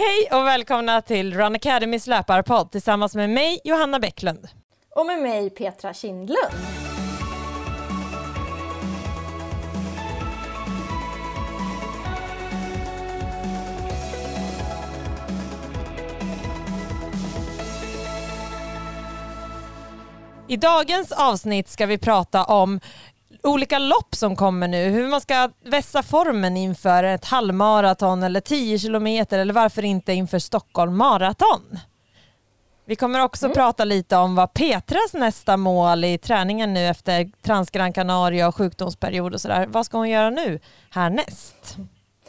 Hej och välkomna till Run Academys löparpodd tillsammans med mig Johanna Bäcklund. Och med mig Petra Kindlund. I dagens avsnitt ska vi prata om olika lopp som kommer nu, hur man ska vässa formen inför ett halvmaraton eller 10 kilometer eller varför inte inför Stockholm maraton. Vi kommer också mm. prata lite om vad Petras nästa mål i träningen nu efter Transgran Canaria och sjukdomsperiod och sådär. Vad ska hon göra nu härnäst?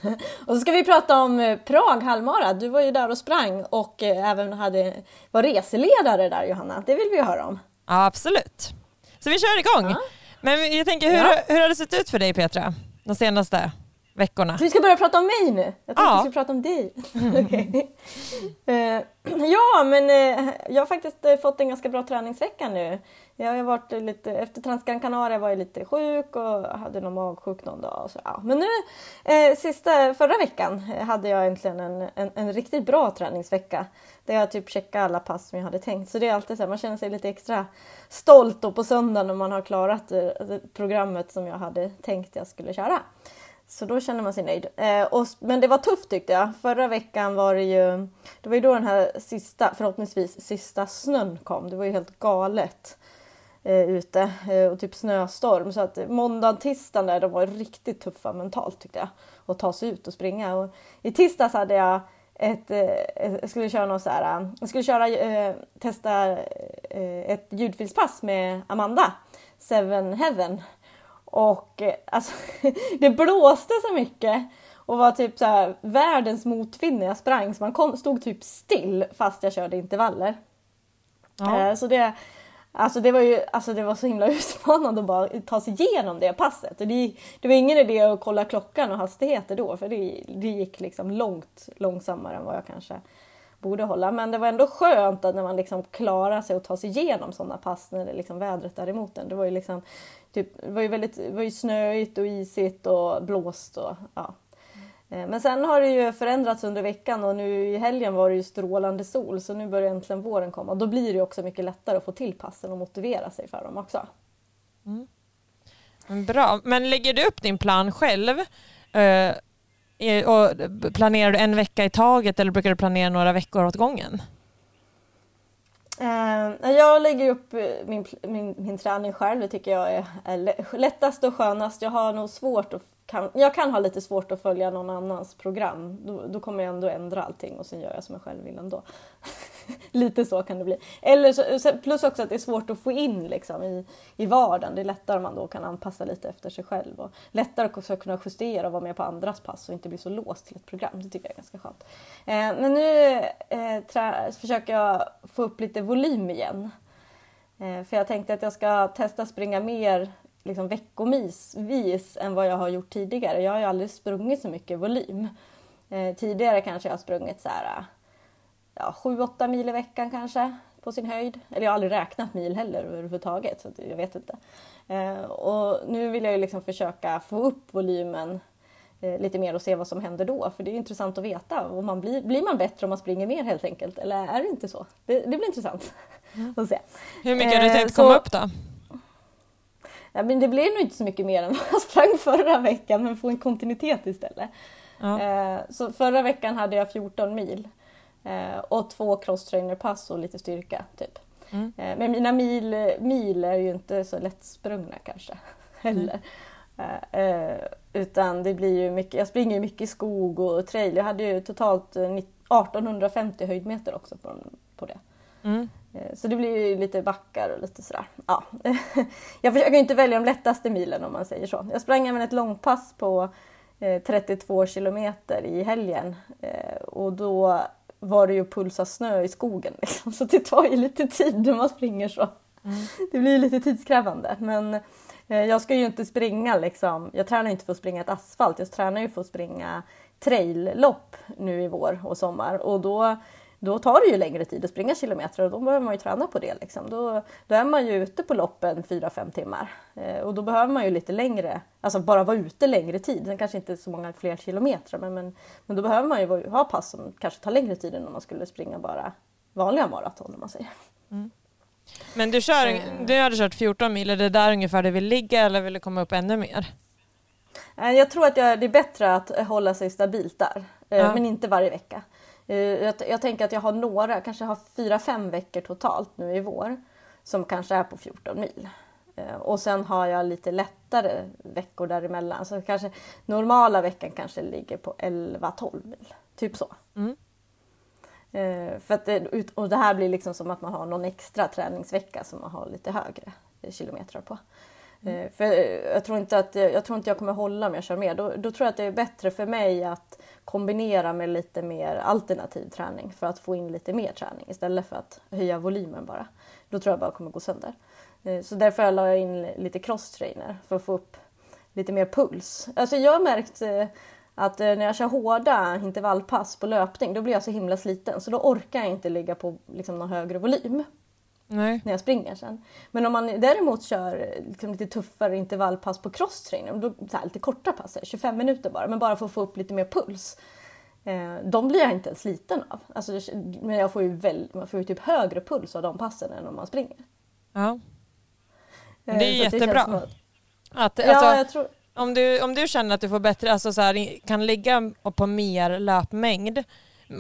Och så ska vi prata om eh, Prag halvmara. Du var ju där och sprang och eh, även hade, var reseledare där Johanna. Det vill vi höra om. Ja, absolut. Så vi kör igång. Ja. Men jag tänker, hur, ja. hur har det sett ut för dig Petra, de senaste veckorna? Vi ska börja prata om mig nu? Jag tänkte ja. vi ska prata om dig. okay. uh, ja, men uh, jag har faktiskt uh, fått en ganska bra träningsvecka nu. Jag har varit lite, efter Transgran Canaria var jag lite sjuk och hade någon magsjuk någon dag. Och så, ja. Men nu, eh, sista, förra veckan eh, hade jag äntligen en, en, en, riktigt bra träningsvecka. Där jag typ checkade alla pass som jag hade tänkt. Så det är alltid så här, man känner sig lite extra stolt då på söndagen när man har klarat eh, programmet som jag hade tänkt jag skulle köra. Så då känner man sig nöjd. Eh, och, men det var tufft tyckte jag. Förra veckan var det ju, det var ju då den här sista, förhoppningsvis sista snön kom. Det var ju helt galet eh, ute eh, och typ snöstorm. Så att måndag och tisdagen där, de var riktigt tuffa mentalt tyckte jag. Att ta sig ut och springa. Och I tisdags hade jag ett, eh, jag skulle köra något så här, jag skulle köra, eh, testa eh, ett ljudfilspass med Amanda, Seven Heaven. Och eh, alltså, det blåste så mycket och var typ så här, världens motvind när jag sprang så man kom, stod typ still fast jag körde intervaller. Ja. Eh, så det, Alltså det var ju alltså det var så himla utmanande att bara ta sig igenom det passet. det, det var ingen idé att kolla klockan och hastigheter då för det, det gick liksom långt långsammare än vad jag kanske borde hålla. Men det var ändå skönt att när man liksom klarar sig och tar sig igenom sådana pass när det liksom vädret är emot en. Det var ju liksom typ, det var ju väldigt det var ju snöigt och isigt och blåst och ja, men sen har det ju förändrats under veckan och nu i helgen var det ju strålande sol så nu börjar äntligen våren komma. Då blir det också mycket lättare att få till passen och motivera sig för dem också. Mm. Bra, men lägger du upp din plan själv? Eh, och planerar du en vecka i taget eller brukar du planera några veckor åt gången? Eh, jag lägger upp min, min, min träning själv, det tycker jag är lättast och skönast. Jag har nog svårt att kan, jag kan ha lite svårt att följa någon annans program. Då, då, kommer jag ändå ändra allting och sen gör jag som jag själv vill ändå. lite så kan det bli. Eller så, plus också att det är svårt att få in liksom, i, i vardagen. Det är lättare om man då kan anpassa lite efter sig själv och lättare också att kunna justera och vara med på andras pass och inte bli så låst till ett program. Det tycker jag är ganska skönt. Eh, men nu eh, trä, försöker jag få upp lite volym igen. Eh, för jag tänkte att jag ska testa springa mer liksom veckovis än vad jag har gjort tidigare. Jag har ju aldrig sprungit så mycket volym. Eh, tidigare kanske jag har sprungit så här, ja, 7-8 mil i veckan kanske på sin höjd. Eller jag har aldrig räknat mil heller överhuvudtaget så jag vet inte. Eh, och nu vill jag ju liksom försöka få upp volymen eh, lite mer och se vad som händer då. För det är intressant att veta. Om man blir, blir man bättre om man springer mer helt enkelt? Eller är det inte så? Det, det blir intressant mm. att se. Hur mycket har du tänkt komma upp då? Ja, men det blev nog inte så mycket mer än vad jag sprang förra veckan, men få en kontinuitet istället. Ja. Eh, så förra veckan hade jag 14 mil eh, och två crosstrainerpass och lite styrka. Typ. Mm. Eh, men mina mil, mil är ju inte så lättsprungna kanske heller. Mm. utan det blir ju mycket, jag springer ju mycket i skog och trail. Jag hade ju totalt 1850 höjdmeter också på, på det. Mm. Eh, så det blir ju lite backar och lite sådär. Ja. Jag försöker inte välja de lättaste milen om man säger så. Jag sprang även ett långpass på 32 eh, kilometer i helgen eh, och då var det ju pulsa snö i skogen. Liksom. Så det tar ju lite tid när man springer så. Mm. Det blir lite tidskrävande. Men jag ska ju inte springa liksom. Jag tränar inte för att springa ett asfalt. Jag tränar ju för att springa traillopp nu i vår och sommar och då då tar det ju längre tid att springa kilometer och då behöver man ju träna på det. Liksom. Då, då är man ju ute på loppen 4-5 timmar eh, och då behöver man ju lite längre, alltså bara vara ute längre tid. Sen kanske inte så många fler kilometer men, men, men då behöver man ju ha pass som kanske tar längre tid än om man skulle springa bara vanliga maraton om man säger. Mm. Men du, kör, eh. du hade kört 14 mil, är det där ungefär du vill ligga eller vill du komma upp ännu mer? Eh, jag tror att jag, det är bättre att hålla sig stabilt där, eh, ja. men inte varje vecka. Jag, jag, tänker att jag har några, kanske har fyra, fem veckor totalt nu i vår som kanske är på 14 mil. Och sen har jag lite lättare veckor däremellan. Så kanske normala veckan kanske ligger på 11-12 mil. Typ så. Mm. Eh, för att det, och det här blir liksom som att man har någon extra träningsvecka som man har lite högre kilometrar på. Mm. För jag tror, inte att, jag tror inte jag kommer hålla om jag kör mer. Då, då tror jag att det är bättre för mig att kombinera med lite mer alternativ träning för att få in lite mer träning istället för att höja volymen bara. Då tror jag bara kommer gå sönder. Eh, så därför la jag in lite crosstrainer för att få upp lite mer puls. Alltså jag har märkt eh, att när jag kör hårda intervallpass på löpning då blir jag så himla sliten så då orkar jag inte ligga på liksom, någon högre volym. Nej. När jag springer sen. Men om man däremot kör liksom, lite tuffare intervallpass på crosstraining, då, så här, lite korta pass, 25 minuter bara, men bara för att få upp lite mer puls. Eh, de blir jag inte ens sliten av. Alltså, men jag får ju väl, man får ju typ högre puls av de passen än om man springer. Ja. Eh, det är eh, jättebra. Det att, att, alltså, ja, jag tror, om du, om du känner att du får bättre, alltså så här, kan ligga på mer löpmängd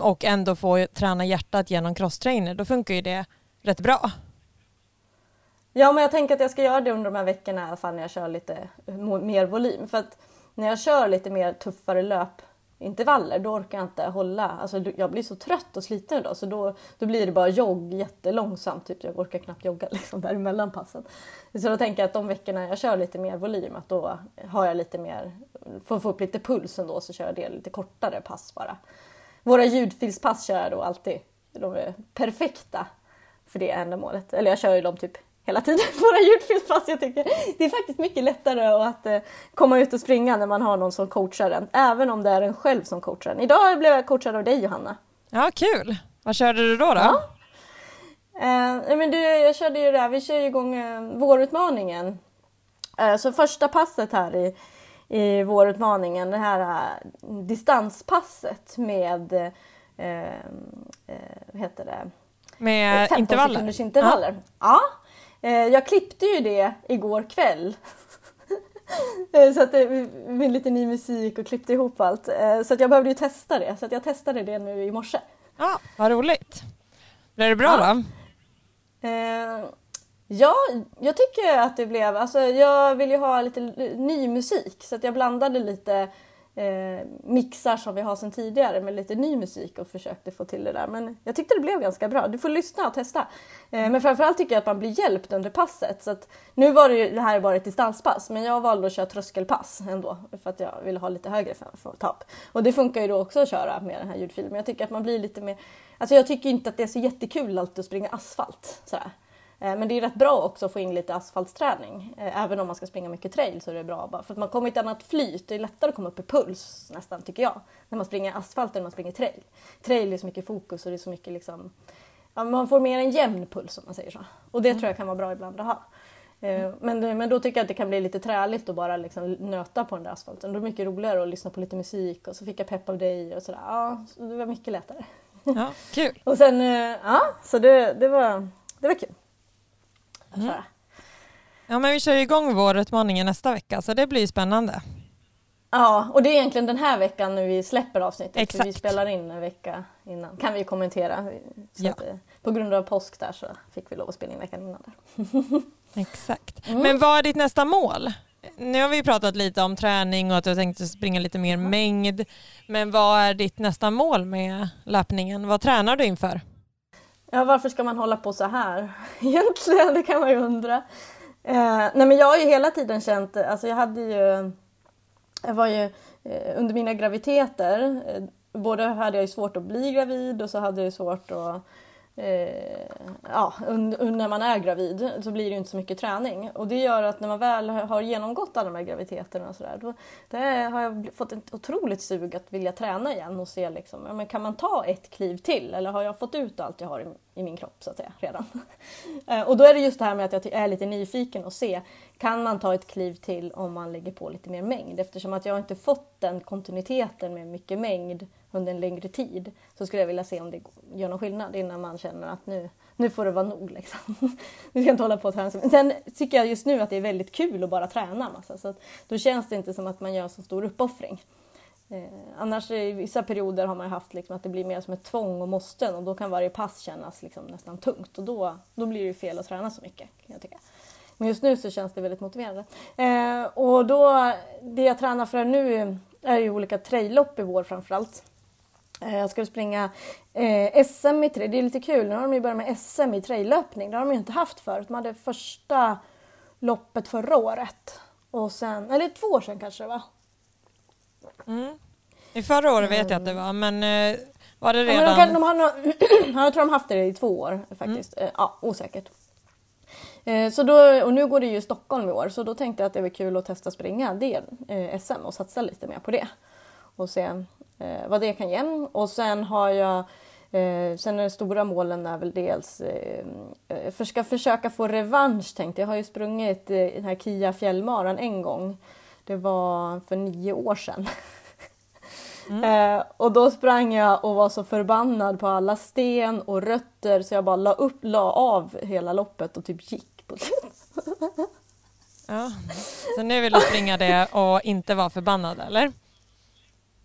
och ändå få träna hjärtat genom crosstrainer, då funkar ju det rätt bra. Ja, men jag tänker att jag ska göra det under de här veckorna i alla fall när jag kör lite mer volym. För att när jag kör lite mer tuffare löpintervaller då orkar jag inte hålla. Alltså, jag blir så trött och sliten idag så då, då blir det bara jogg jättelångsamt. Typ. Jag orkar knappt jogga liksom, däremellan passen. Så då tänker jag att de veckorna jag kör lite mer volym, att då har jag lite mer, för att få upp lite puls ändå, så kör jag det lite kortare pass bara. Våra ljudfilspass kör jag då alltid. De är perfekta för det ändamålet. Eller jag kör ju dem typ hela tiden våra ljudfilspass. Jag tycker det är faktiskt mycket lättare att eh, komma ut och springa när man har någon som coachar en, även om det är en själv som coachar en. Idag blev jag coachad av dig Johanna. Ja, kul. Vad körde du då? då? Ja. Eh, men du, jag körde ju det här, vi kör ju igång eh, vårutmaningen. Eh, så första passet här i, i vårutmaningen, det här eh, distanspasset med, eh, eh, vad heter det? Med 15 intervaller? sekunders intervaller. Ja. ja. jag klippte ju det igår kväll. så att det, med lite ny musik och klippte ihop allt. Så att jag behövde ju testa det, så att jag testade det nu i morse. Ja, vad roligt. Blev det bra ja. då? Eh, ja, jag tycker att det blev, alltså jag vill ju ha lite ny musik så att jag blandade lite eh, mixar som vi har sedan tidigare med lite ny musik och försökte få till det där. Men jag tyckte det blev ganska bra. Du får lyssna och testa. Eh, men framförallt tycker jag att man blir hjälpt under passet. Så att, nu var det ju, det här var ett distanspass men jag valde att köra tröskelpass ändå för att jag ville ha lite högre tapp. Och det funkar ju då också att köra med den här ljudfilen. Men jag tycker att man blir lite mer... Alltså jag tycker inte att det är så jättekul alltid att springa asfalt. Sådär. Eh, men det är rätt bra också att få in lite asfaltsträning. Eh, även om man ska springa mycket trail så är det bra. Bara för att man kommer i ett annat flyt. Det är lättare att komma upp i puls nästan tycker jag. När man springer asfalt än när man springer trail. Trail är så mycket fokus och det är så mycket liksom... Ja, man får mer en jämn puls om man säger så. Och det mm. tror jag kan vara bra ibland att ha. Mm. Men, men då tycker jag att det kan bli lite träligt att bara liksom nöta på den där asfalten. Då är det mycket roligare att lyssna på lite musik och så fick jag pepp av dig och sådär. Ja, så det var mycket lättare. Ja, kul! och sen, ja, så det, det, var, det var kul. Mm. Ja men vi kör igång vårutmaningen nästa vecka så det blir spännande. Ja, och det är egentligen den här veckan när vi släpper avsnittet. Exakt. För vi spelar in en vecka innan, kan vi kommentera. Så ja. att, eh, på grund av påsk där så fick vi lov att spela in veckan innan. Där. Exakt. Mm. Men vad är ditt nästa mål? Nu har vi pratat lite om träning och att du tänkte springa lite mer mängd. Men vad är ditt nästa mål med löpningen? Vad tränar du inför? Ja, varför ska man hålla på så här egentligen? Det kan man ju undra. Eh, nej, men jag har ju hela tiden känt, alltså jag hade ju, jag var ju eh, under mina graviditeter, eh, både hade jag ju svårt att bli gravid och så hade jag svårt att Eh, ja, när man är gravid så blir det inte så mycket träning. Och det gör att när man väl har genomgått alla de här graviditeterna och sådär, då har jag fått ett otroligt sug att vilja träna igen och se liksom, ja, men kan man ta ett kliv till eller har jag fått ut allt jag har i, i min kropp så att säga redan? Eh, och då är det just det här med att jag är lite nyfiken och se, kan man ta ett kliv till om man lägger på lite mer mängd? Eftersom att jag inte fått den kontinuiteten med mycket mängd under en längre tid så skulle jag vilja se om det gör någon skillnad innan man känner att nu, nu får det vara nog. Liksom. nu ska jag inte hålla på och träna. Men sen tycker jag just nu att det är väldigt kul att bara träna massa. Så att då känns det inte som att man gör så stor uppoffring. Eh, annars i vissa perioder har man haft liksom att det blir mer som ett tvång och måsten och då kan varje pass kännas liksom nästan tungt och då, då blir det fel att träna så mycket. Kan jag tycka. Men just nu så känns det väldigt motiverande. Eh, och då, det jag tränar för nu är ju olika traillopp i vår framförallt. Eh, jag ska springa eh, SM i trail. Det är lite kul. Nu har de ju börjat med SM i traillöpning. Det har de ju inte haft förut. De hade första loppet förra året. Och sen, eller två år sedan kanske det var. Mm. I förra året vet jag att det var, men eh, var det redan? Ja, de, kan, de har jag tror de haft det i två år faktiskt. Mm. Ja, osäkert. Eh, så då, och nu går det ju Stockholm i år så då tänkte jag att det var kul att testa springa det eh, SM och satsa lite mer på det. Och se eh, vad det kan ge. Och sen har jag sen är de stora målen är väl dels för ska försöka få revansch tänkte jag. Jag har ju sprungit den här Kia fjällmaran en gång. Det var för nio år sedan. Mm. Och då sprang jag och var så förbannad på alla sten och rötter så jag bara la, upp, la av hela loppet och typ gick på ja. Så nu vill du springa det och inte vara förbannad eller?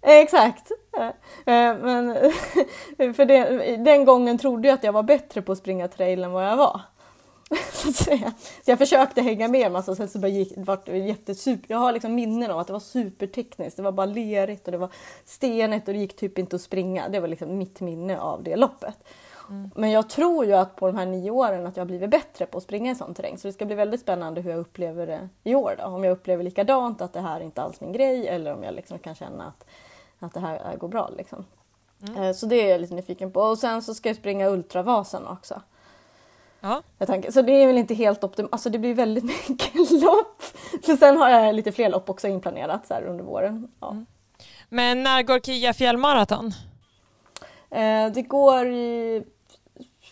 Exakt. Eh, men för den, den gången trodde jag att jag var bättre på att springa trail än vad jag var. Så, så jag försökte hänga med massa sen så bara gick, vart det jättesuper, jag har liksom minnen av att det var supertekniskt, det var bara lerigt och det var stenigt och det gick typ inte att springa. Det var liksom mitt minne av det loppet. Mm. Men jag tror ju att på de här nio åren att jag har blivit bättre på att springa i sån terräng. Så det ska bli väldigt spännande hur jag upplever det i år då. Om jag upplever likadant, att det här är inte alls min grej eller om jag liksom kan känna att att det här går bra. Liksom. Mm. Eh, så det är jag lite nyfiken på. Och sen så ska jag springa Ultravasan också. Ja. Så det är väl inte helt optimalt, alltså det blir väldigt mycket lopp. Så sen har jag lite fler lopp också inplanerat så här under våren. Ja. Mm. Men när går Kia fjällmaraton? Eh, det går i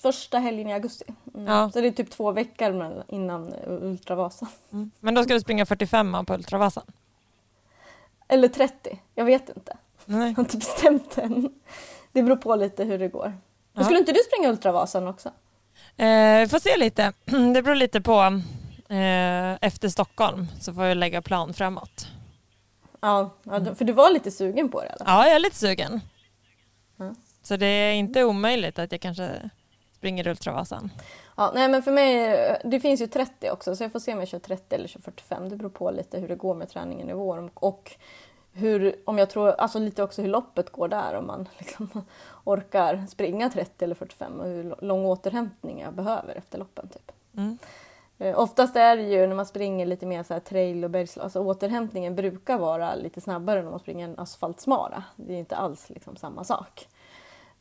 första helgen i augusti. Mm. Ja. Så det är typ två veckor innan Ultravasan. Mm. Men då ska du springa 45 på Ultravasan? Eller 30, jag vet inte. Nej. Jag har inte bestämt än. Det beror på lite hur det går. Men skulle inte du springa Ultravasan också? Eh, vi får se lite. Det beror lite på. Eh, efter Stockholm så får jag lägga plan framåt. Ja, för du var lite sugen på det? Eller? Ja, jag är lite sugen. Mm. Så det är inte omöjligt att jag kanske springer Ultravasan. Ja, nej men för mig, det finns ju 30 också så jag får se om jag kör 30 eller kör 45. Det beror på lite hur det går med träningen i vår och hur, om jag tror, alltså lite också hur loppet går där om man liksom orkar springa 30 eller 45 och hur lång återhämtning jag behöver efter loppen. Typ. Mm. Eh, oftast är det ju när man springer lite mer så trail och bergslag, alltså återhämtningen brukar vara lite snabbare när man springer en asfaltsmara. Det är inte alls liksom samma sak.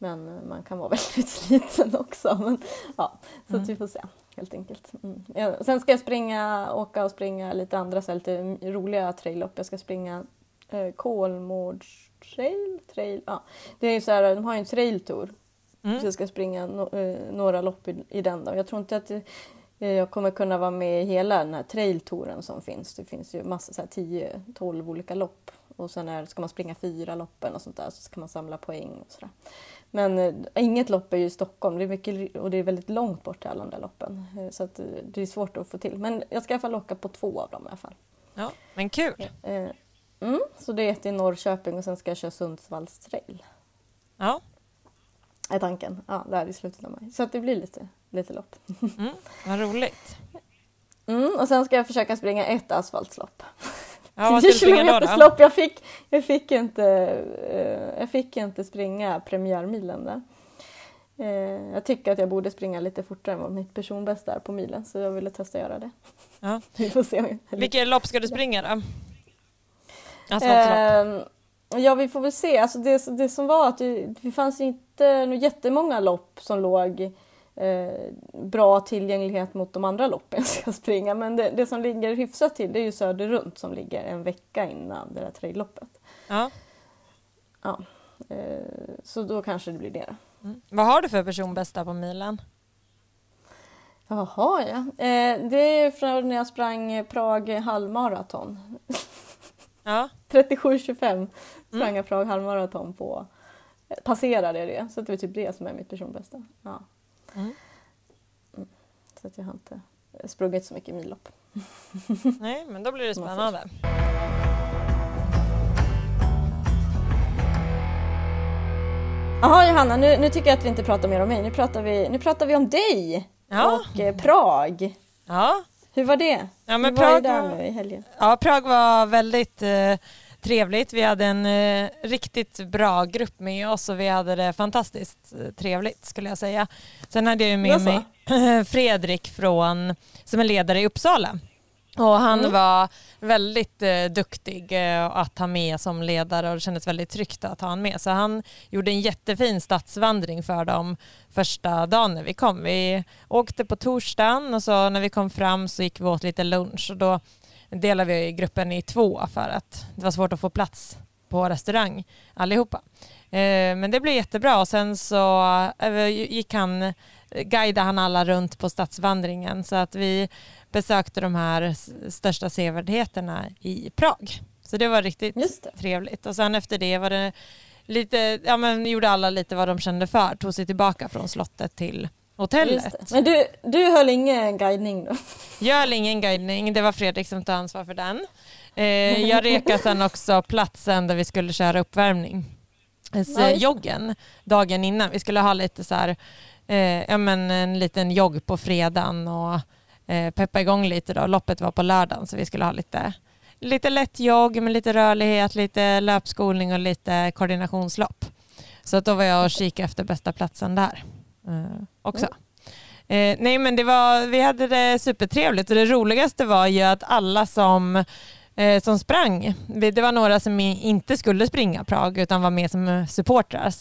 Men man kan vara väldigt sliten också. Men, ja, så mm. vi får se helt enkelt. Mm. Sen ska jag springa, åka och springa lite andra så här, lite roliga traillopp. Jag ska springa eh, Kolmårdstrail. Trail, ja. Det är så här, de har ju en trailtour. Mm. Så jag ska springa no, eh, några lopp i, i, den. Då. Jag tror inte att eh, jag kommer kunna vara med i hela den här trailtouren som finns. Det finns ju massa, 10-12 olika lopp. Och sen är, ska man springa fyra loppen och sånt där så ska man samla poäng och sådär. Men eh, inget lopp är ju i Stockholm det är mycket, och det är väldigt långt bort till alla de där loppen. Eh, så att, eh, det är svårt att få till. Men jag ska i alla fall åka på två av dem i alla fall. Ja, men kul! Eh, mm, så det är ett i Norrköping och sen ska jag köra Sundsvalls trail. Ja. Är tanken. Ja, där i slutet av maj. Så att det blir lite, lite lopp. Mm, vad roligt! Mm, och sen ska jag försöka springa ett asfaltslopp. Ja, vad 10 kilometerslopp. Jag fick, jag, fick inte, uh, jag fick inte springa premiärmilen där. Uh, jag tycker att jag borde springa lite fortare än vad mitt personbästa är på milen så jag ville testa att göra det. Ja. Vi får se. Vilket lopp ska du springa då? Asfaltslopp? Uh, Ja, vi får väl se. Alltså det, det som var att det, det fanns inte jättemånga lopp som låg eh, bra tillgänglighet mot de andra loppen jag ska springa. Men det, det, som ligger hyfsat till det är ju Söder runt som ligger en vecka innan det där trailloppet. Ja. ja. Eh, så då kanske det blir det. Mm. Vad har du för personbästa på milen? Jaha, ja. Eh, det är från när jag sprang Prag halvmaraton. Ja. 37.25 sprang mm. jag Prag halvmaraton på. Passerade det, så det är typ det som är mitt personbästa. Ja. Mm. Mm. Så att jag har inte sprungit så mycket millopp. Nej, men då blir det spännande. Jaha Johanna, nu, nu tycker jag att vi inte pratar mer om mig. Nu pratar vi, nu pratar vi om dig ja. och eh, Prag. Ja. Hur var det? Ja, men Hur Prag var det där nu i helgen? Ja, Prag var väldigt eh, trevligt. Vi hade en eh, riktigt bra grupp med oss och vi hade det fantastiskt eh, trevligt skulle jag säga. Sen hade jag med mig Fredrik från, som är ledare i Uppsala. Och han mm. var väldigt eh, duktig eh, att ha med som ledare och det kändes väldigt tryggt att ha honom med. Så han gjorde en jättefin stadsvandring för dem första dagen när vi kom. Vi åkte på torsdagen och så när vi kom fram så gick vi åt lite lunch och då delade vi gruppen i två för att det var svårt att få plats på restaurang allihopa. Eh, men det blev jättebra och sen så eh, gick han, guidade han alla runt på stadsvandringen så att vi besökte de här största sevärdheterna i Prag. Så det var riktigt det. trevligt. Och sen efter det var det lite, ja men gjorde alla lite vad de kände för, tog sig tillbaka från slottet till hotellet. Men du, du höll ingen guidning då? Jag höll ingen guidning, det var Fredrik som tog ansvar för den. Eh, jag rekade sen också platsen där vi skulle köra uppvärmning. Så joggen dagen innan. Vi skulle ha lite så här, eh, ja men en liten jogg på fredagen och eh, peppa igång lite då. Loppet var på lördagen så vi skulle ha lite, lite lätt jogg med lite rörlighet, lite löpskolning och lite koordinationslopp. Så att då var jag och kikade efter bästa platsen där eh, också. Mm. Eh, nej men det var, vi hade det supertrevligt och det roligaste var ju att alla som eh, som sprang. Det var några som inte skulle springa Prag utan var med som supportrar.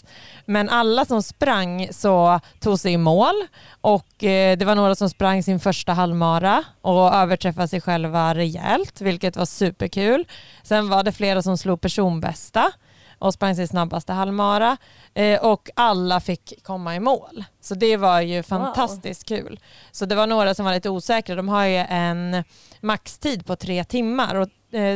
Men alla som sprang så tog sig i mål och eh, det var några som sprang sin första halvmara och överträffade sig själva rejält vilket var superkul. Sen var det flera som slog personbästa och sprang sin snabbaste halvmara eh, och alla fick komma i mål. Så det var ju fantastiskt wow. kul. Så det var några som var lite osäkra. De har ju en maxtid på tre timmar och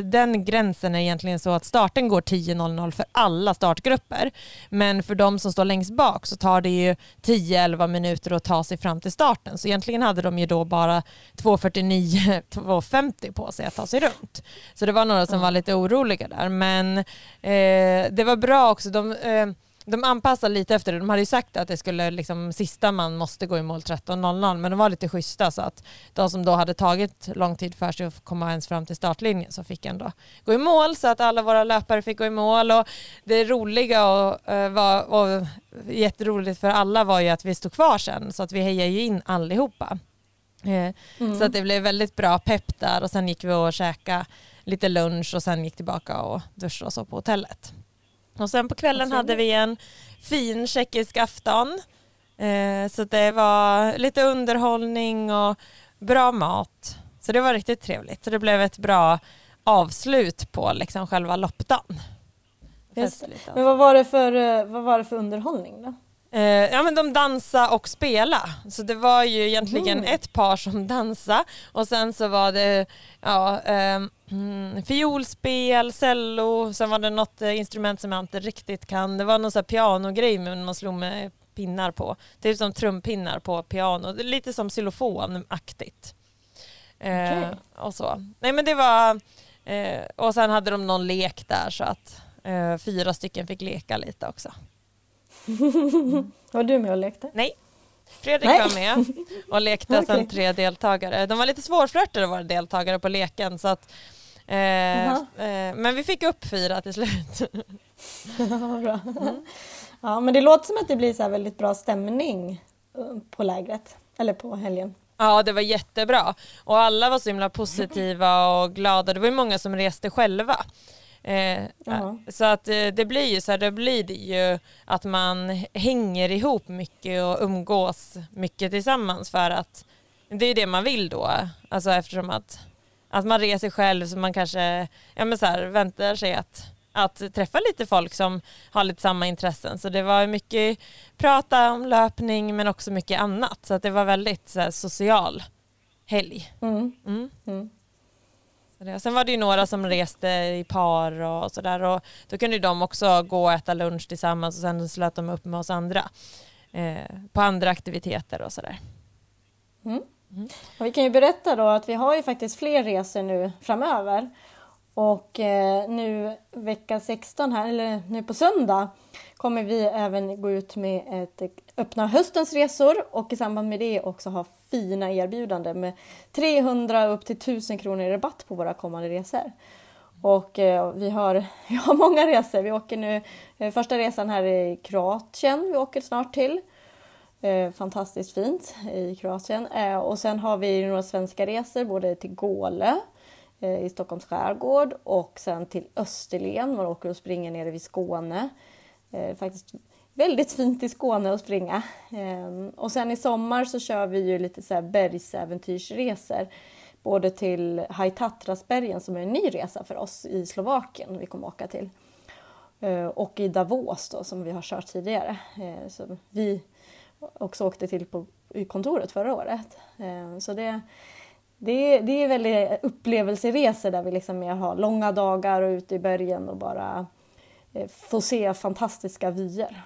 den gränsen är egentligen så att starten går 10.00 för alla startgrupper. Men för de som står längst bak så tar det ju 10-11 minuter att ta sig fram till starten. Så egentligen hade de ju då bara 2.49-2.50 på sig att ta sig runt. Så det var några som var lite oroliga där. Men eh, det var bra också. De, eh, de anpassar lite efter det. De hade ju sagt att det skulle liksom, sista man måste gå i mål 13.00 men de var lite schyssta så att de som då hade tagit lång tid för sig att komma ens fram till startlinjen så fick ändå gå i mål så att alla våra löpare fick gå i mål och det roliga och, uh, var, och jätteroligt för alla var ju att vi stod kvar sen så att vi hejade ju in allihopa. Uh, mm. Så att det blev väldigt bra pepp där och sen gick vi och käkade lite lunch och sen gick tillbaka och duschade och så på hotellet. Och sen på kvällen hade vi en fin tjeckisk afton. Eh, så det var lite underhållning och bra mat. Så det var riktigt trevligt. Så det blev ett bra avslut på liksom själva loppdagen. Men vad var, det för, eh, vad var det för underhållning då? Eh, ja men de dansade och spela. Så det var ju egentligen mm. ett par som dansade och sen så var det ja, eh, fiolspel, cello, sen var det något eh, instrument som jag inte riktigt kan. Det var någon sån här pianogrej men man slog med pinnar på. Typ som trumpinnar på piano. Lite som xylofonaktigt. Eh, okay. och så. Nej men det var, eh, och sen hade de någon lek där så att eh, fyra stycken fick leka lite också. var du med och lekte? Nej. Fredrik Nej. var med och lekte okay. sen tre deltagare. De var lite svårflörtade våra deltagare på leken så att eh, eh, men vi fick upp fyra till slut. bra. Mm. Ja, men det låter som att det blir så väldigt bra stämning eh, på lägret, eller på helgen. Ja, det var jättebra och alla var så himla positiva och glada. Det var ju många som reste själva. Eh, Så att eh, det blir ju så här, det blir det ju att man hänger ihop mycket och umgås mycket tillsammans för att det är det man vill då. Alltså eftersom att, att man reser själv så man kanske ja, men så här, väntar sig att, att träffa lite folk som har lite samma intressen. Så det var mycket prata om löpning men också mycket annat. Så att det var väldigt så här, social helg. Mm. Mm. Mm. Sen var det ju några som reste i par och sådär och då kunde de också gå och äta lunch tillsammans och sen slöt de upp med oss andra eh, på andra aktiviteter och sådär. Mm. Mm. vi kan ju berätta då att vi har ju faktiskt fler resor nu framöver och eh, nu vecka 16 här, eller nu på söndag, kommer vi även gå ut med ett öppna höstens resor och i samband med det också ha fina erbjudanden med 300 upp till 1000 kronor i rabatt på våra kommande resor. Och eh, vi, har, vi har många resor. Vi åker nu eh, första resan här i Kroatien. Vi åker snart till. Eh, fantastiskt fint i Kroatien. Eh, och sen har vi några svenska resor både till Gåle eh, i Stockholms skärgård och sen till Österlen. Man åker och springer nere vid Skåne. Eh, faktiskt väldigt fint i Skåne att springa. Ehm, och sen i sommar så kör vi ju lite så här bergsäventyrsresor. Både till High Tatrasbergen som är en ny resa för oss i Slovakien vi kommer åka till. Eh, och i Davos då som vi har kört tidigare. Eh, som vi också åkte till på, i kontoret förra året. Ehm, så det, det, det är väldigt upplevelseresor där vi liksom mer har långa dagar och ute i bergen och bara eh, få se fantastiska vyer.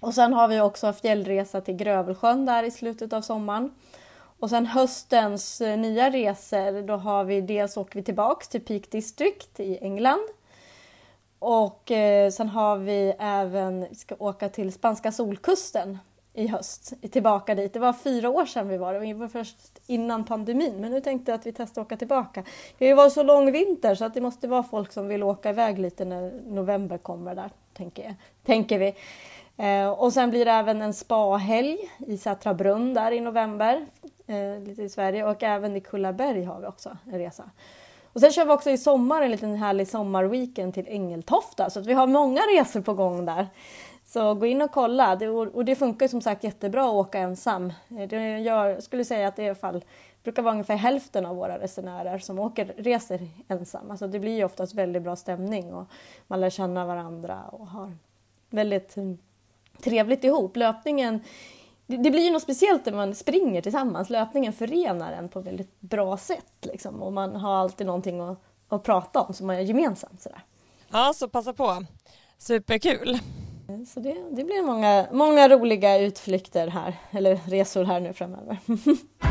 Och sen har vi också fjällresa till Grövelsjön där i slutet av sommaren. Och sen höstens eh, nya resor, då har vi dels åker vi tillbaks till Peak District i England. Och eh, sen har vi även, vi ska åka till spanska solkusten i höst, tillbaka dit. Det var fyra år sedan vi var, det var först innan pandemin, men nu tänkte jag att vi testar att åka tillbaka. Det var så lång vinter så att det måste vara folk som vill åka iväg lite när november kommer där, tänker, jag, tänker vi. Eh, och sen blir det även en spahelg i Sätra brunn där i november, eh, lite i Sverige och även i Kullaberg har vi också en resa. Och sen kör vi också i sommar en liten härlig sommarweekend till Ängeltofta så att vi har många resor på gång där. Så gå in och kolla det, och det funkar som sagt jättebra att åka ensam. Eh, det jag skulle säga att det i alla fall brukar vara ungefär hälften av våra resenärer som åker, reser ensam. Alltså det blir ju oftast väldigt bra stämning och man lär känna varandra och har väldigt mm, trevligt ihop. Löpningen, det blir ju något speciellt när man springer tillsammans. Löpningen förenar en på ett väldigt bra sätt liksom. och man har alltid någonting att, att prata om som man gör gemensamt. Sådär. Ja, så passa på. Superkul. Så det, det blir många, många roliga utflykter här, eller resor här nu framöver.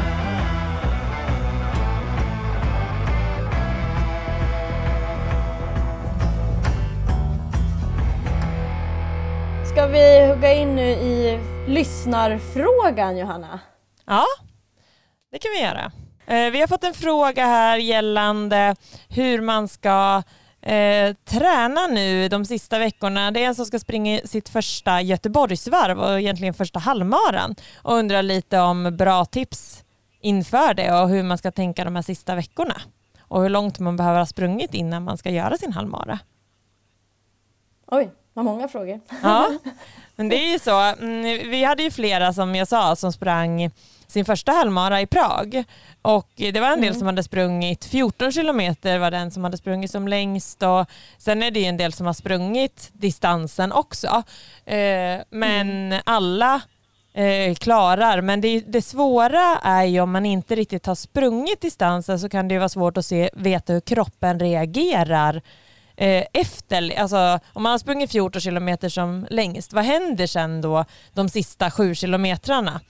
Ska vi hugga in nu i lyssnarfrågan Johanna? Ja, det kan vi göra. Eh, vi har fått en fråga här gällande hur man ska eh, träna nu de sista veckorna. Det är en som ska springa sitt första Göteborgsvarv och egentligen första halvmaran och undrar lite om bra tips inför det och hur man ska tänka de här sista veckorna och hur långt man behöver ha sprungit innan man ska göra sin halvmara. Oj, vad många frågor. Ja, men det är ju så. Mm, vi hade ju flera som jag sa som sprang sin första halvmara i Prag och det var en del mm. som hade sprungit 14 kilometer var den som hade sprungit som längst och sen är det en del som har sprungit distansen också. Eh, men mm. alla eh, klarar. Men det, det, svåra är ju om man inte riktigt har sprungit distansen så kan det vara svårt att se, veta hur kroppen reagerar eh, efter, alltså om man har sprungit 14 kilometer som längst, vad händer sen då de sista sju kilometrarna?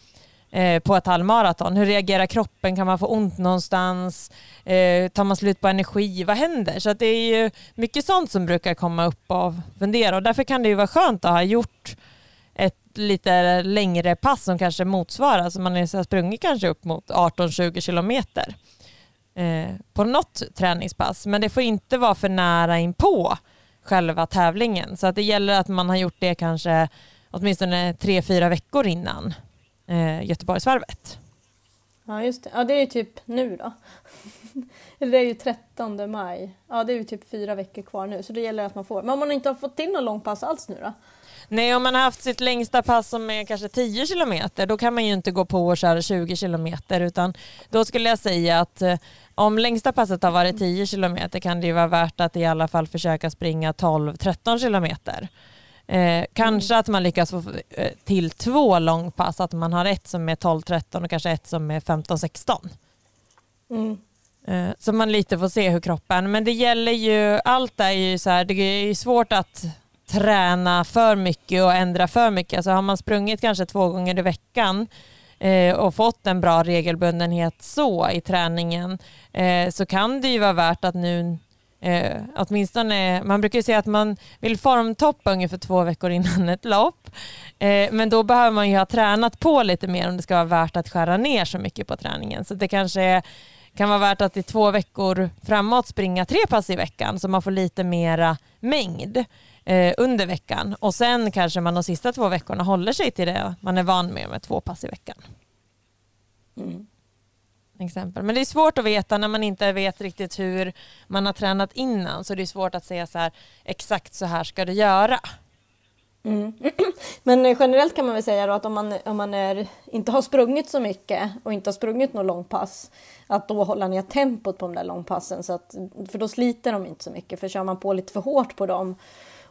Eh, på ett halvmaraton? Hur reagerar kroppen? Kan man få ont någonstans? Eh, tar man slut på energi? Vad händer? Så det är ju mycket sånt som brukar komma upp och fundera och därför kan det ju vara skönt att ha gjort ett lite längre pass som kanske motsvarar, så man har sprungit kanske upp mot 18-20 kilometer eh, på något träningspass, men det får inte vara för nära in på själva tävlingen. Så att det gäller att man har gjort det kanske åtminstone tre, fyra veckor innan eh, Göteborgsvarvet. Ja just det. Ja det är ju typ nu då. Eller det är ju 13 maj. Ja det är ju typ fyra veckor kvar nu så det gäller att man får. Men om man inte har fått till någon långpass alls nu då? Nej, om man har haft sitt längsta pass som är kanske 10 kilometer, då kan man ju inte gå på och köra 20 kilometer, utan då skulle jag säga att eh, om längsta passet har varit 10 kilometer kan det ju vara värt att i alla fall försöka springa 12-13 kilometer. Eh, kanske att man lyckas få eh, till två långpass, att man har ett som är 12-13 och kanske ett som är 15-16. Mm. Eh, så man lite får se hur kroppen, men det gäller ju, allt är ju så här, det är ju svårt att träna för mycket och ändra för mycket. Alltså har man sprungit kanske två gånger i veckan eh, och fått en bra regelbundenhet så i träningen eh, så kan det ju vara värt att nu eh, åtminstone, man brukar ju säga att man vill formtoppa ungefär två veckor innan ett lopp. Eh, men då behöver man ju ha tränat på lite mer om det ska vara värt att skära ner så mycket på träningen. Så det kanske kan vara värt att i två veckor framåt springa tre pass i veckan så man får lite mera mängd eh, under veckan och sen kanske man de sista två veckorna håller sig till det man är van med med två pass i veckan. Mm. Exempel. Men det är svårt att veta när man inte vet riktigt hur man har tränat innan så det är svårt att säga så här exakt så här ska du göra. Mm. Men generellt kan man väl säga att om man, om man är, inte har sprungit så mycket och inte har sprungit något långpass att då hålla ner tempot på de där långpassen så att, för då sliter de inte så mycket för kör man på lite för hårt på dem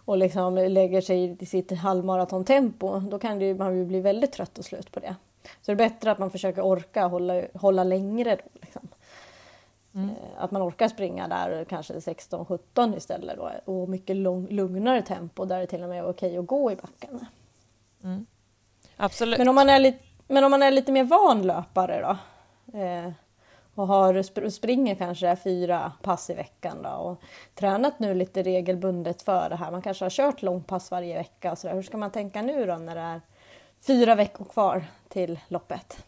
och liksom lägger sig i sitt halvmaratontempo, då kan det, man ju bli väldigt trött och slut på det. Så det är bättre att man försöker orka hålla, hålla längre. Då, liksom. mm. Eh, att man orkar springa där kanske 16-17 istället då, och mycket lugn, lugnare tempo där det till och med är okej att gå i backen. Mm. Absolut. Men om, man är lite, men om man är lite mer van löpare då? Eh, och har, springer kanske fyra pass i veckan då, och tränat nu lite regelbundet för det här. Man kanske har kört långpass varje vecka. Och så där. Hur ska man tänka nu då när det är fyra veckor kvar till loppet?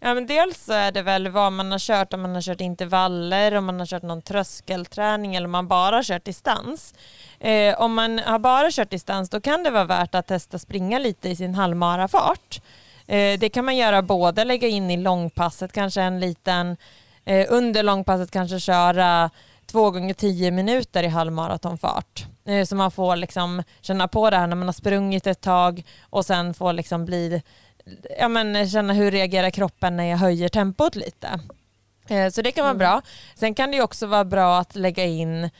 Ja, men dels så är det väl vad man har kört, om man har kört intervaller, om man har kört någon tröskelträning eller om man bara har kört distans. Eh, om man har bara kört distans då kan det vara värt att testa springa lite i sin halvmarafart. fart det kan man göra både lägga in i långpasset, kanske en liten, eh, under långpasset kanske köra två gånger tio minuter i halvmaratonfart. Eh, så man får liksom känna på det här när man har sprungit ett tag och sen får liksom bli, ja men känna hur reagerar kroppen när jag höjer tempot lite. Så det kan vara mm. bra. Sen kan det också vara bra att lägga in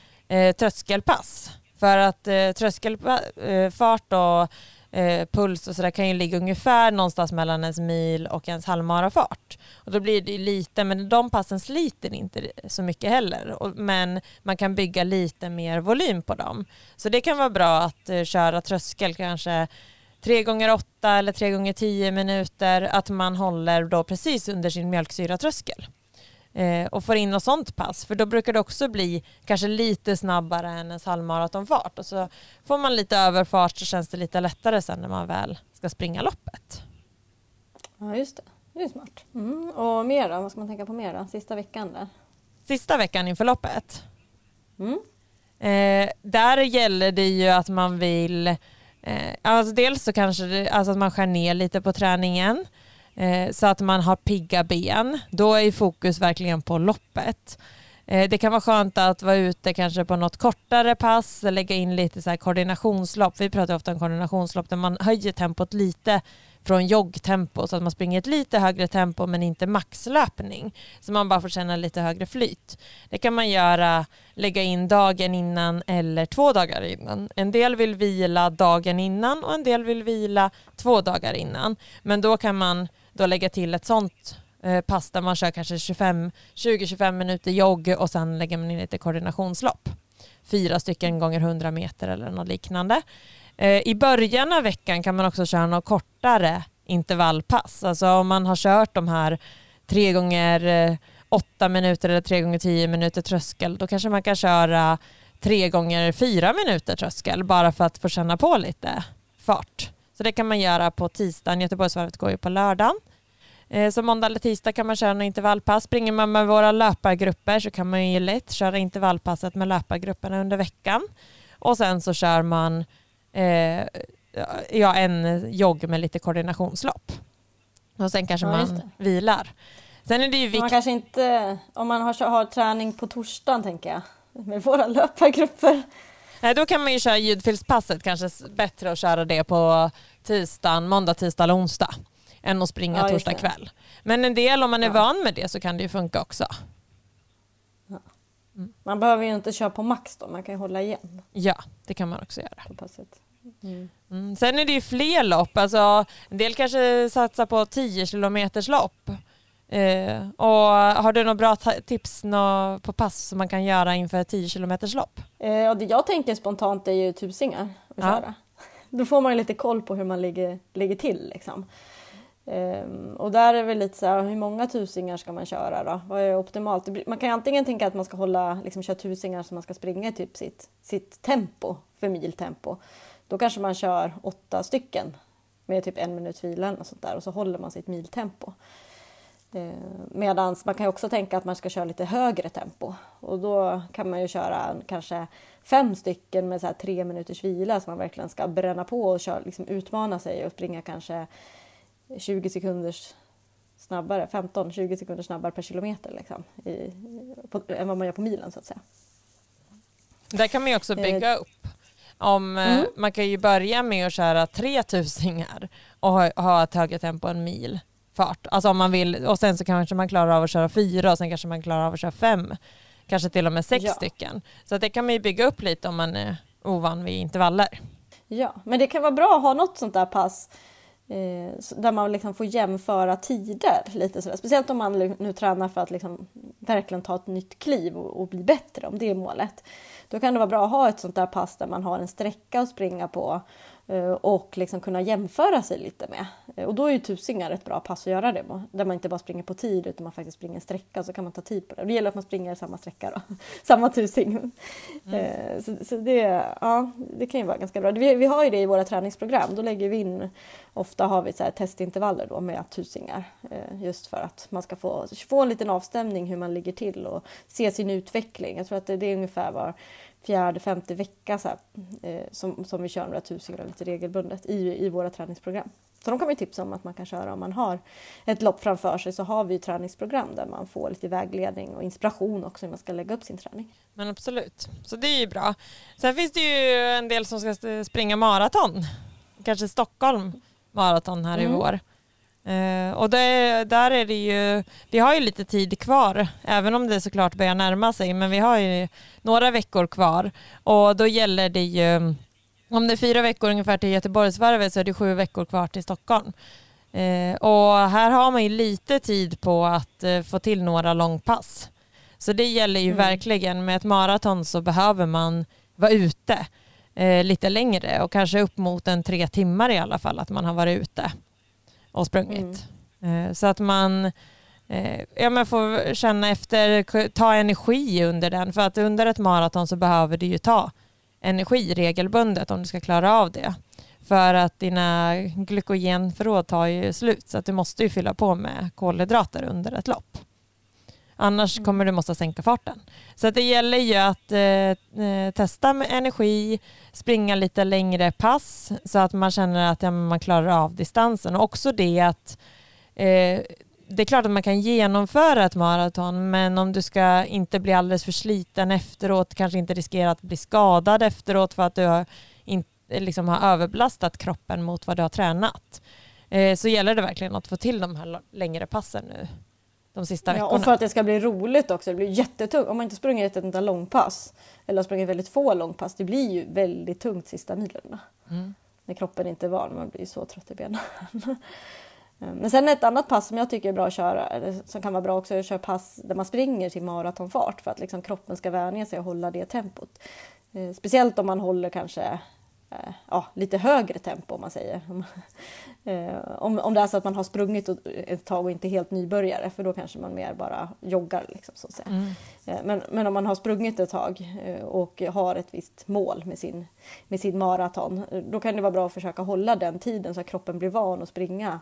tröskelpass. För att tröskelfart och eh, puls och sådär kan ju ligga ungefär någonstans mellan ens mil och ens halvmarafart. Och då blir det lite, men de passen sliter inte så mycket heller. Och, men man kan bygga lite mer volym på dem. Så det kan vara bra att eh, köra tröskel kanske tre gånger åtta eller tre gånger tio minuter, att man håller då precis under sin mjölksyratröskel eh, och får in något sånt pass. För då brukar det också bli kanske lite snabbare än en halvmaratonfart. Och så får man lite överfart så känns det lite lättare sen när man väl ska springa loppet. Ja just det, det är smart. Mm. Och mer då? Vad ska man tänka på mer då? Sista veckan där? Sista veckan inför loppet? Mm. Eh, där gäller det ju att man vill eh, alltså dels så kanske det, alltså att man skär ner lite på träningen Eh, så att man har pigga ben. Då är fokus verkligen på loppet. Eh, det kan vara skönt att vara ute kanske på något kortare pass, lägga in lite så här koordinationslopp. Vi pratar ofta om koordinationslopp där man höjer tempot lite från joggtempo så att man springer ett lite högre tempo men inte maxlöpning. Så man bara får känna lite högre flyt. Det kan man göra, lägga in dagen innan eller två dagar innan. En del vill vila dagen innan och en del vill vila två dagar innan. Men då kan man då lägga till ett sånt eh, pass där man kör kanske 20-25 minuter jogg och sen lägger man in lite koordinationslopp. Fyra stycken gånger 100 meter eller något liknande. Eh, I början av veckan kan man också köra något kortare intervallpass. Alltså om man har kört de här tre gånger eh, åtta minuter eller tre gånger tio minuter tröskel, då kanske man kan köra tre gånger fyra minuter tröskel bara för att få känna på lite fart. Så det kan man göra på tisdagen. Göteborgsvarvet går ju på lördagen. Eh, så måndag eller tisdag kan man köra en intervallpass. Springer man med våra löpargrupper så kan man ju lätt köra intervallpasset med löpargrupperna under veckan. Och sen så kör man eh, ja, en jogg med lite koordinationslopp. Och sen kanske ja, man vilar. Sen är det ju viktigt... Man kanske inte, om man har, har träning på torsdagen tänker jag, med våra löpargrupper. Nej, då kan man ju köra ljudfilspasset, kanske bättre att köra det på tisdagen, måndag, tisdag eller onsdag än att springa ja, torsdag kväll. Men en del, om man är ja. van med det så kan det ju funka också. Mm. Man behöver ju inte köra på max då, man kan ju hålla igen. Ja, det kan man också göra. Mm. Mm. Sen är det ju fler lopp, alltså, en del kanske satsar på 10 kilometers lopp. Eh, och har du några bra tips nå på pass som man kan göra inför 10 kilometers lopp? Eh, det jag tänker spontant är ju tusingar att ja. köra. Då får man lite koll på hur man ligger, ligger till. Liksom. Um, och där är det lite så här, hur många tusingar ska man köra då? Vad är optimalt? Man kan antingen tänka att man ska hålla, liksom köra tusingar som man ska springa i typ sitt, sitt tempo, för miltempo. Då kanske man kör åtta stycken med typ en minuts vila och sånt där och så håller man sitt miltempo. Uh, Medan man kan också tänka att man ska köra lite högre tempo och då kan man ju köra kanske fem stycken med så här tre minuters vila så man verkligen ska bränna på och köra, liksom utmana sig och springa kanske 20 sekunder snabbare, 15-20 sekunder snabbare per kilometer liksom, i, på, än vad man gör på milen så att säga. Där kan man ju också bygga eh, upp. Om, eh, mm. Man kan ju börja med att köra 3000 och ha, ha ett högre tempo än mil fart. Alltså om man vill, och sen så kanske man klarar av att köra fyra och sen kanske man klarar av att köra fem. Kanske till och med sex ja. stycken. Så det kan man ju bygga upp lite om man är ovan vid intervaller. Ja, men det kan vara bra att ha något sånt där pass Eh, där man liksom får jämföra tider. lite sådär. Speciellt om man nu tränar för att liksom verkligen ta ett nytt kliv och, och, bli bättre, om det är målet. Då kan det vara bra att ha ett sånt där pass där man har en sträcka att springa på och liksom kunna jämföra sig lite med. Eh, och då är ju tusingar ett bra pass att göra det Där man inte bara springer på tid utan man faktiskt springer en sträcka så kan man ta tid på det. Det gäller att man springer samma sträcka då, samma tusing. Mm. Eh, så, så, det, ja, det kan ju vara ganska bra. Vi, vi, har ju det i våra träningsprogram. Då lägger vi in, ofta har vi så testintervaller då med tusingar. Just för att man ska få, få en liten avstämning hur man ligger till och se sin utveckling. Jag tror att det, det är ungefär var fjärde, femte vecka så här, eh, som, som vi kör några tusen lite regelbundet i, i våra träningsprogram. Så de kan vi tipsa om att man kan köra om man har ett lopp framför sig så har vi träningsprogram där man får lite vägledning och inspiration också hur man ska lägga upp sin träning. Men absolut, så det är ju bra. Sen finns det ju en del som ska springa maraton, kanske Stockholm maraton här mm. i vår. Uh, och det, där är det ju, vi har ju lite tid kvar, även om det såklart börjar närma sig, men vi har ju några veckor kvar och då gäller det ju, om det är fyra veckor ungefär till Göteborgsvarvet så är det sju veckor kvar till Stockholm. Uh, och här har man ju lite tid på att uh, få till några långpass. Så det gäller ju mm. verkligen, med ett maraton så behöver man vara ute lite längre och kanske upp mot en tre timmar i alla fall att man har varit ute och sprungit. Mm. Så att man eh, ja, men får känna efter, ta energi under den. För att under ett maraton så behöver du ju ta energi regelbundet om du ska klara av det. För att dina glykogenförråd tar ju slut så att du måste ju fylla på med kolhydrater under ett lopp. Annars mm. kommer du måste sänka farten. Så det gäller ju att eh, eh, testa med energi, springa lite längre pass så att man känner att ja, man klarar av distansen. Och också det att eh, det är klart att man kan genomföra ett maraton men om du ska inte bli alldeles för sliten efteråt, kanske inte riskera att bli skadad efteråt för att du har, in, liksom har överbelastat kroppen mot vad du har tränat. Eh, så gäller det verkligen att få till de här längre passen nu de sista veckorna. Ja, och för att det ska bli roligt också. Det blir jättetungt. Om man inte sprungit ett enda långpass eller sprungit väldigt få långpass, det blir ju väldigt tungt sista milen. Mm. När kroppen inte är van, man blir så trött i benen. Men sen ett annat pass som jag tycker är bra att köra, eller som kan vara bra också, är att köra pass där man springer till maratonfart för att liksom kroppen ska vänja sig och hålla det tempot. Eh, speciellt om man håller kanske Eh, ja, lite högre tempo om man säger. Eh, om, om det är så att man har sprungit ett tag och inte helt nybörjare för då kanske man mer bara joggar. Liksom, så att. Mm. Eh, men, men om man har sprungit ett tag och har ett visst mål med sin, med sin maraton då kan det vara bra att försöka hålla den tiden så att kroppen blir van att springa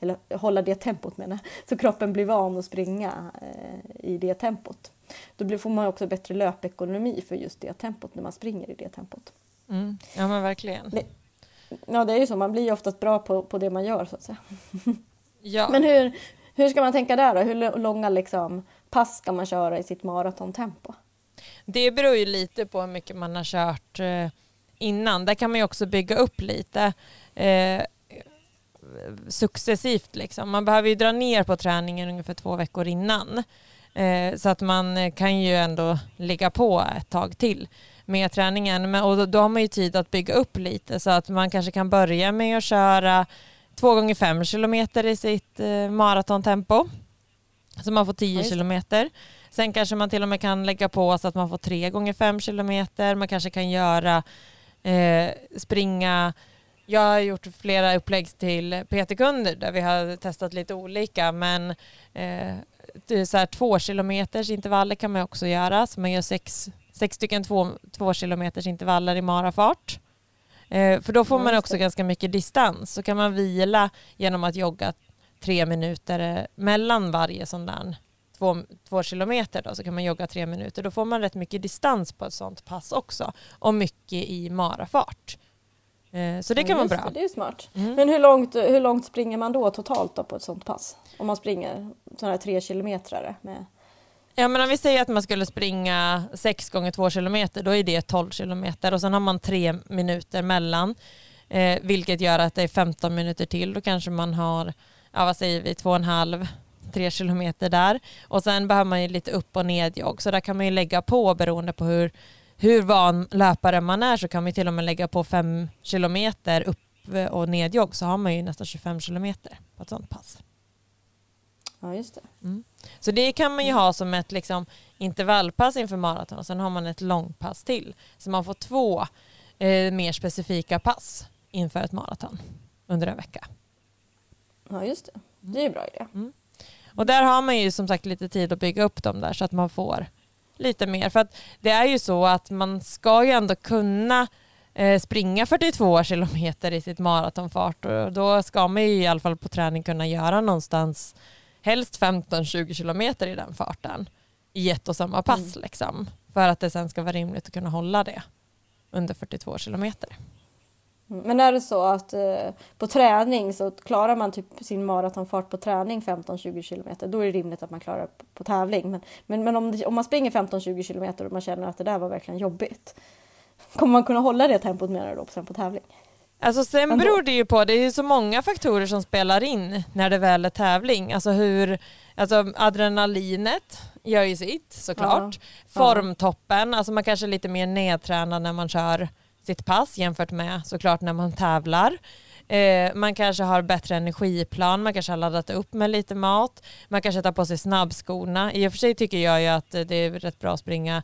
eller hålla det tempot menar så kroppen blir van att springa i det tempot. Då får man också bättre löpekonomi för just det tempot när man springer i det tempot. Mm. Ja men verkligen. Det, ja det är ju så, man blir ju oftast bra på, på det man gör så att säga. Ja. Men hur, Hur ska man tänka där då? Hur långa liksom, pass ska man köra i sitt maratontempo? Det beror ju lite på hur mycket man har kört eh, innan. Där kan man ju också bygga upp lite eh, successivt. Liksom. Man behöver ju dra ner på träningen ungefär två veckor innan. Eh, så att man kan ju ändå ligga på ett tag till med träningen. Men, och då, då, har man ju tid att bygga upp lite så att man kanske kan börja med att köra två gånger fem kilometer i sitt eh, maratontempo. Så man får tio kilometer. Sen kanske man till och med kan lägga på så att man får tre gånger fem kilometer. Man kanske kan göra eh, springa jag har gjort flera upplägg till PT-kunder där vi har testat lite olika men eh, så här, två kilometers intervaller kan man också göra så man gör sex, sex stycken två, två kilometers intervaller i marafart. Eh, för då får man också ganska mycket distans så kan man vila genom att jogga tre minuter eh, mellan varje sån där två, två kilometer då, så kan man jogga tre minuter. Då får man rätt mycket distans på ett sånt pass också och mycket i marafart. Eh, så det kan vara bra. Det, det är smart. Mm. Men hur långt, hur långt springer man då totalt då på ett sånt pass? Om man springer sådana här tre kilometer med Ja men om vi säger att man skulle springa 6 gånger 2 kilometer då är det 12 kilometer och sen har man 3 minuter mellan eh, vilket gör att det är 15 minuter till. Då kanske man har, ja vad säger vi, två och en halv, tre kilometer där och sen behöver man ju lite upp och nedjogg så där kan man ju lägga på beroende på hur hur van löpare man är så kan vi till och med lägga på 5 kilometer upp och nedjogg så har man ju nästan 25 kilometer på ett sånt pass. Ja, just det. Mm. Så det kan man ju ha som ett liksom, intervallpass inför maraton och sen har man ett långpass till. Så man får två eh, mer specifika pass inför ett maraton under en vecka. Ja, just det. Det är ju bra idé. Mm. Och där har man ju som sagt lite tid att bygga upp dem där så att man får lite mer. För att det är ju så att man ska ju ändå kunna eh, springa 42 kilometer i sitt maratonfart och då ska man ju i alla fall på träning kunna göra någonstans helst 15-20 kilometer i den farten i ett och samma pass mm. liksom. För att det sen ska vara rimligt att kunna hålla det under 42 kilometer. Men är det så att eh, på träning så klarar man typ sin maratonfart på träning 15-20 kilometer, då är det rimligt att man klarar på, på tävling. Men, men, men om, om man springer 15-20 kilometer och man känner att det där var verkligen jobbigt, kommer man kunna hålla det tempot du då sen på tävling? Alltså sen beror det ju på, det är ju så många faktorer som spelar in när det väl är tävling. Alltså hur, alltså adrenalinet gör ju sitt såklart. Ja, Formtoppen, alltså man kanske är lite mer nedtränad när man kör sitt pass jämfört med såklart när man tävlar. Eh, man kanske har bättre energiplan, man kanske har laddat upp med lite mat, man kanske tar på sig snabbskorna. I och för sig tycker jag ju att det är rätt bra att springa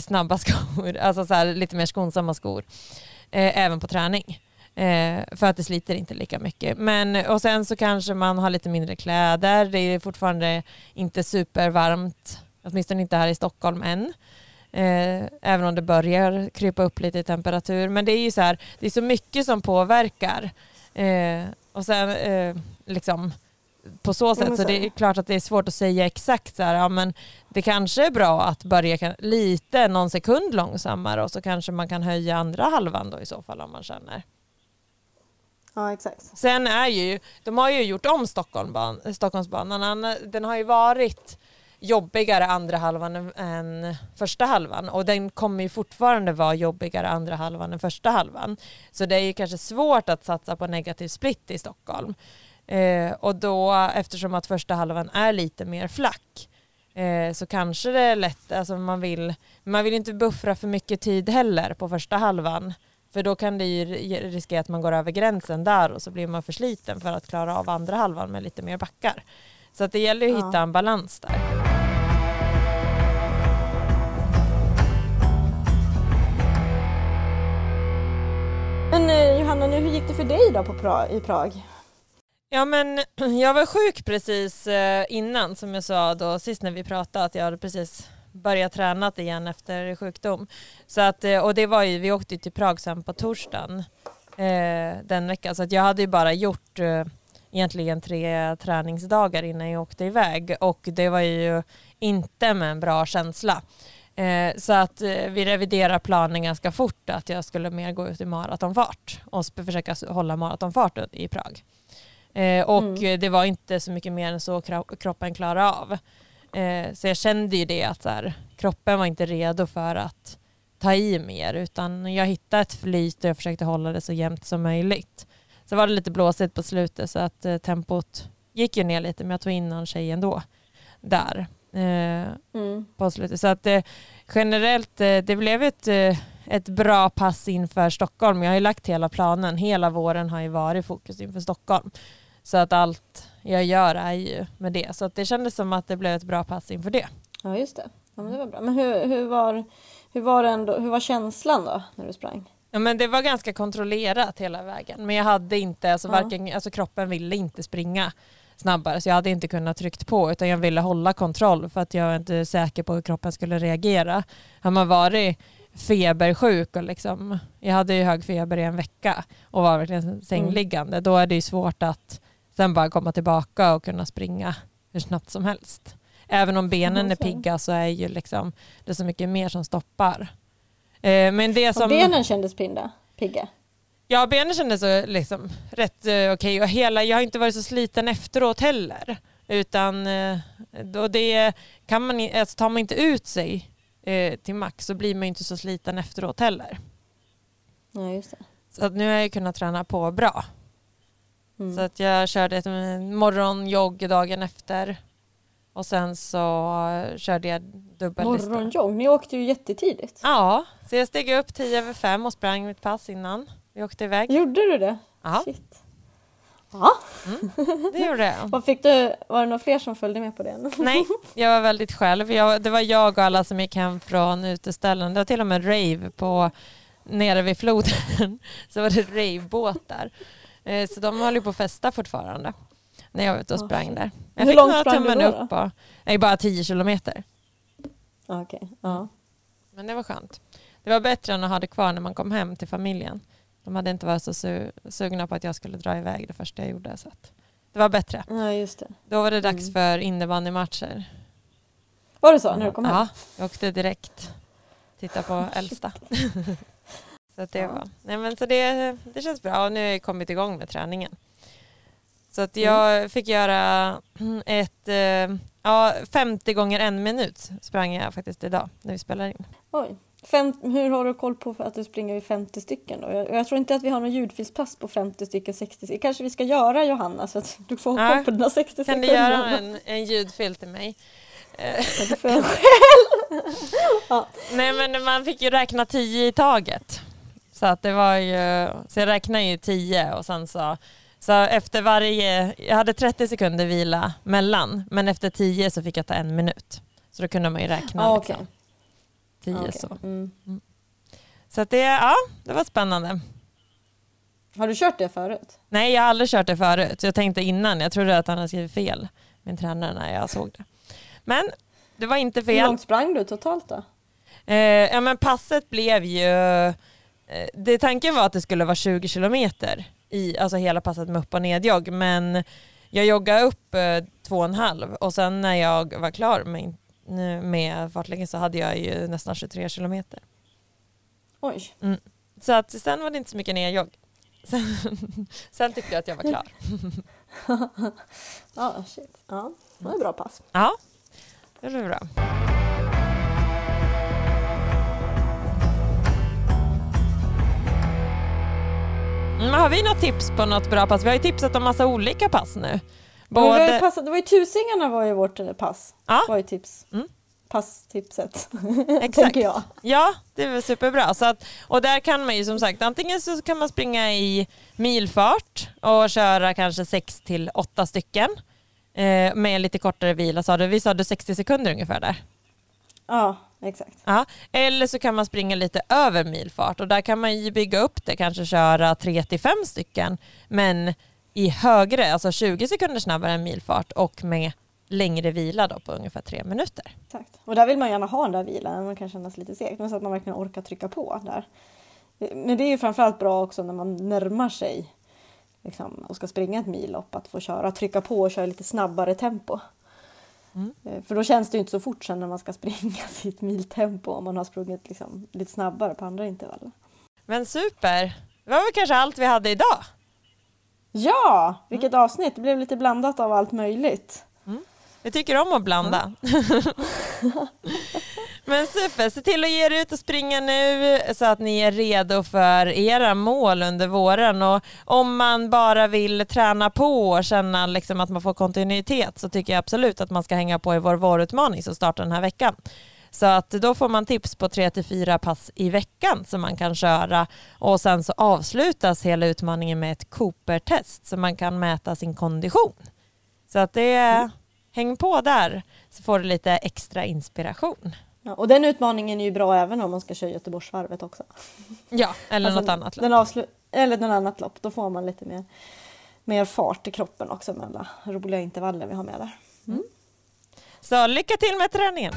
snabba skor, alltså så här, lite mer skonsamma skor, eh, även på träning. Eh, för att det sliter inte lika mycket. Men, och sen så kanske man har lite mindre kläder, det är fortfarande inte supervarmt, åtminstone inte här i Stockholm än. Eh, även om det börjar krypa upp lite i temperatur. Men det är ju så här, det är så mycket som påverkar. Eh, och sen eh, liksom på så sätt så det är klart att det är svårt att säga exakt så här, ja men det kanske är bra att börja lite, någon sekund långsammare och så kanske man kan höja andra halvan då i så fall om man känner. Ja exakt. Sen är ju, de har ju gjort om Stockholmsbanan, Stockholmsbanan, den har ju varit jobbigare andra halvan än första halvan och den kommer ju fortfarande vara jobbigare andra halvan än första halvan. Så det är ju kanske svårt att satsa på negativ split i Stockholm. Eh, och då eftersom att första halvan är lite mer flack eh, så kanske det är lätt, alltså man vill, man vill inte buffra för mycket tid heller på första halvan för då kan det ju riskera att man går över gränsen där och så blir man för sliten för att klara av andra halvan med lite mer backar. Så att det gäller att hitta en balans där. Men eh, Johanna, nu, hur gick det för dig då på pra i Prag? Ja men jag var sjuk precis eh, innan som jag sa då sist när vi pratade att jag hade precis börjat träna igen efter sjukdom. Så att, eh, och det var ju, vi åkte till Prag sen på torsdagen eh, den veckan så att jag hade ju bara gjort eh, egentligen tre träningsdagar innan jag åkte iväg och det var ju inte med en bra känsla. Eh, så att eh, vi reviderar planen ganska fort att jag skulle mer gå ut i maratonfart och försöka hålla maratonfart i Prag. Eh, och mm. det var inte så mycket mer än så kroppen klarade av. Eh, så jag kände ju det att så här, kroppen var inte redo för att ta i mer utan jag hittade ett flyt och jag försökte hålla det så jämnt som möjligt. Så var det lite blåsigt på slutet så att eh, tempot gick ju ner lite men jag tog in någon tjej ändå där eh, mm. på slutet. Så att eh, generellt, eh, det blev ett, eh, ett bra pass inför Stockholm. Jag har ju lagt hela planen, hela våren har ju varit fokus inför Stockholm. Så att allt jag gör är ju med det. Så att det kändes som att det blev ett bra pass inför det. Ja just det. Ja, men det var bra. Men hur, hur, var, hur, var, ändå, hur var känslan då när du sprang? Ja, men det var ganska kontrollerat hela vägen. Men jag hade inte, alltså, varken, alltså kroppen ville inte springa snabbare så jag hade inte kunnat tryckt på utan jag ville hålla kontroll för att jag var inte säker på hur kroppen skulle reagera. Har man varit febersjuk och liksom, jag hade ju hög feber i en vecka och var verkligen sängliggande, mm. då är det ju svårt att sen bara komma tillbaka och kunna springa hur snabbt som helst. Även om benen är pigga så är ju liksom, det så mycket mer som stoppar. Eh, men det som... Och benen kändes pinda, pigga? Ja, benen kändes liksom rätt uh, okej okay. och hela, jag har inte varit så sliten efteråt heller. Utan uh, då det kan man, alltså, tar man inte ut sig till max så blir man inte så sliten efteråt heller. Ja, just det. Så att nu har jag kunnat träna på bra. Mm. Så att jag körde ett morgonjogg dagen efter och sen så körde jag dubbellista. Morgonjogg? Ni åkte ju jättetidigt. Ja, så jag steg upp tio över fem och sprang mitt pass innan. Vi åkte iväg. Gjorde du det? Ja. Shit. Ja. Mm, det gjorde jag. Vad fick du, var det några fler som följde med på det? Nej, jag var väldigt själv. Jag, det var jag och alla som gick hem från uteställen. Det var till och med rave på, nere vid floden. Så var det ravebåtar. Eh, så de höll ju på att festa fortfarande när jag var ute och sprang där. Jag Hur långt sprang du då? Upp och, nej, bara tio kilometer. Okej, okay. ja. Men det var skönt. Det var bättre än att ha det kvar när man kom hem till familjen. De hade inte varit så su sugna på att jag skulle dra iväg det första jag gjorde. Så det var bättre. Ja, just det. Då var det dags mm. för innebandymatcher. Var det så när du kom hem? Ja, jag åkte direkt. Titta på äldsta. så det, var, nej men så det, det känns bra och nu har jag kommit igång med träningen. Så att jag mm. fick göra ett, eh, ja 50 gånger en minut sprang jag faktiskt idag när vi spelar in. Oj, Fem, hur har du koll på att du springer i 50 stycken? Då? Jag, jag tror inte att vi har någon ljudfilspass på 50 stycken, 60 stycken. kanske vi ska göra Johanna så att du får ja. koll på dina 60 sekunder. Kan du göra en, en ljudfil till mig? ja. Nej men man fick ju räkna 10 i taget. Så att det var ju, så jag räknade ju 10 och sen så så efter varje, jag hade 30 sekunder vila mellan, men efter 10 så fick jag ta en minut. Så då kunde man ju räkna. Ah, liksom. okay tio okay. så. Mm. mm. Så att det, ja, det var spännande. Har du kört det förut? Nej, jag har aldrig kört det förut. Jag tänkte innan, jag trodde att han hade skrivit fel, min tränare, när jag såg det. Men det var inte fel. Hur långt sprang du totalt då? Eh, ja, men passet blev ju... Eh, det, tanken var att det skulle vara 20 kilometer i alltså hela passet med upp och nedjogg, men jag joggade upp eh, två och en halv och sen när jag var klar med med fartläggning så hade jag ju nästan 23 kilometer. Oj. Mm. Så att sen var det inte så mycket nedjogg. Sen, sen tyckte jag att jag var klar. ja, shit. Ja, det var ett bra pass. Ja, det var bra. Men har vi något tips på något bra pass? Vi har ju tipsat om massa olika pass nu. Både... Det, passat, det var ju Tusingarna var ju vårt eh, pass. Ja. var ju tips. Mm. Passtipset. Exakt. jag. Ja, det var superbra. Så att, och där kan man ju som sagt, antingen så kan man springa i milfart och köra kanske 6 till 8 stycken eh, med lite kortare vila. Sa du, vi sa du 60 sekunder ungefär där? Ja, exakt. Ja. Eller så kan man springa lite över milfart och där kan man ju bygga upp det, kanske köra 3 till 5 stycken men i högre, alltså 20 sekunder snabbare än milfart och med längre vila då på ungefär tre minuter. Exakt. Och där vill man gärna ha den där vilan, man kan kännas lite segt, men så att man verkligen orkar trycka på där. Men det är ju framförallt bra också när man närmar sig liksom, och ska springa ett millopp, att få köra, trycka på och köra lite snabbare tempo. Mm. För då känns det inte så fort sen när man ska springa sitt miltempo om man har sprungit liksom lite snabbare på andra intervaller. Men super! Det var väl kanske allt vi hade idag? Ja, vilket mm. avsnitt. Det blev lite blandat av allt möjligt. Mm. Vi tycker om att blanda. Mm. Men super, se till att ge er ut och springa nu så att ni är redo för era mål under våren och om man bara vill träna på och känna liksom att man får kontinuitet så tycker jag absolut att man ska hänga på i vår vårutmaning som startar den här veckan. Så att då får man tips på tre till fyra pass i veckan som man kan köra och sen så avslutas hela utmaningen med ett Cooper-test så man kan mäta sin kondition. Så att det är, häng på där så får du lite extra inspiration. Ja, och den utmaningen är ju bra även om man ska köra Göteborgsvarvet också. Ja, eller alltså, något annat lopp. Den avslu- eller något annat lopp, då får man lite mer, mer fart i kroppen också med alla roliga intervaller vi har med där. Mm. Så lycka till med träningen!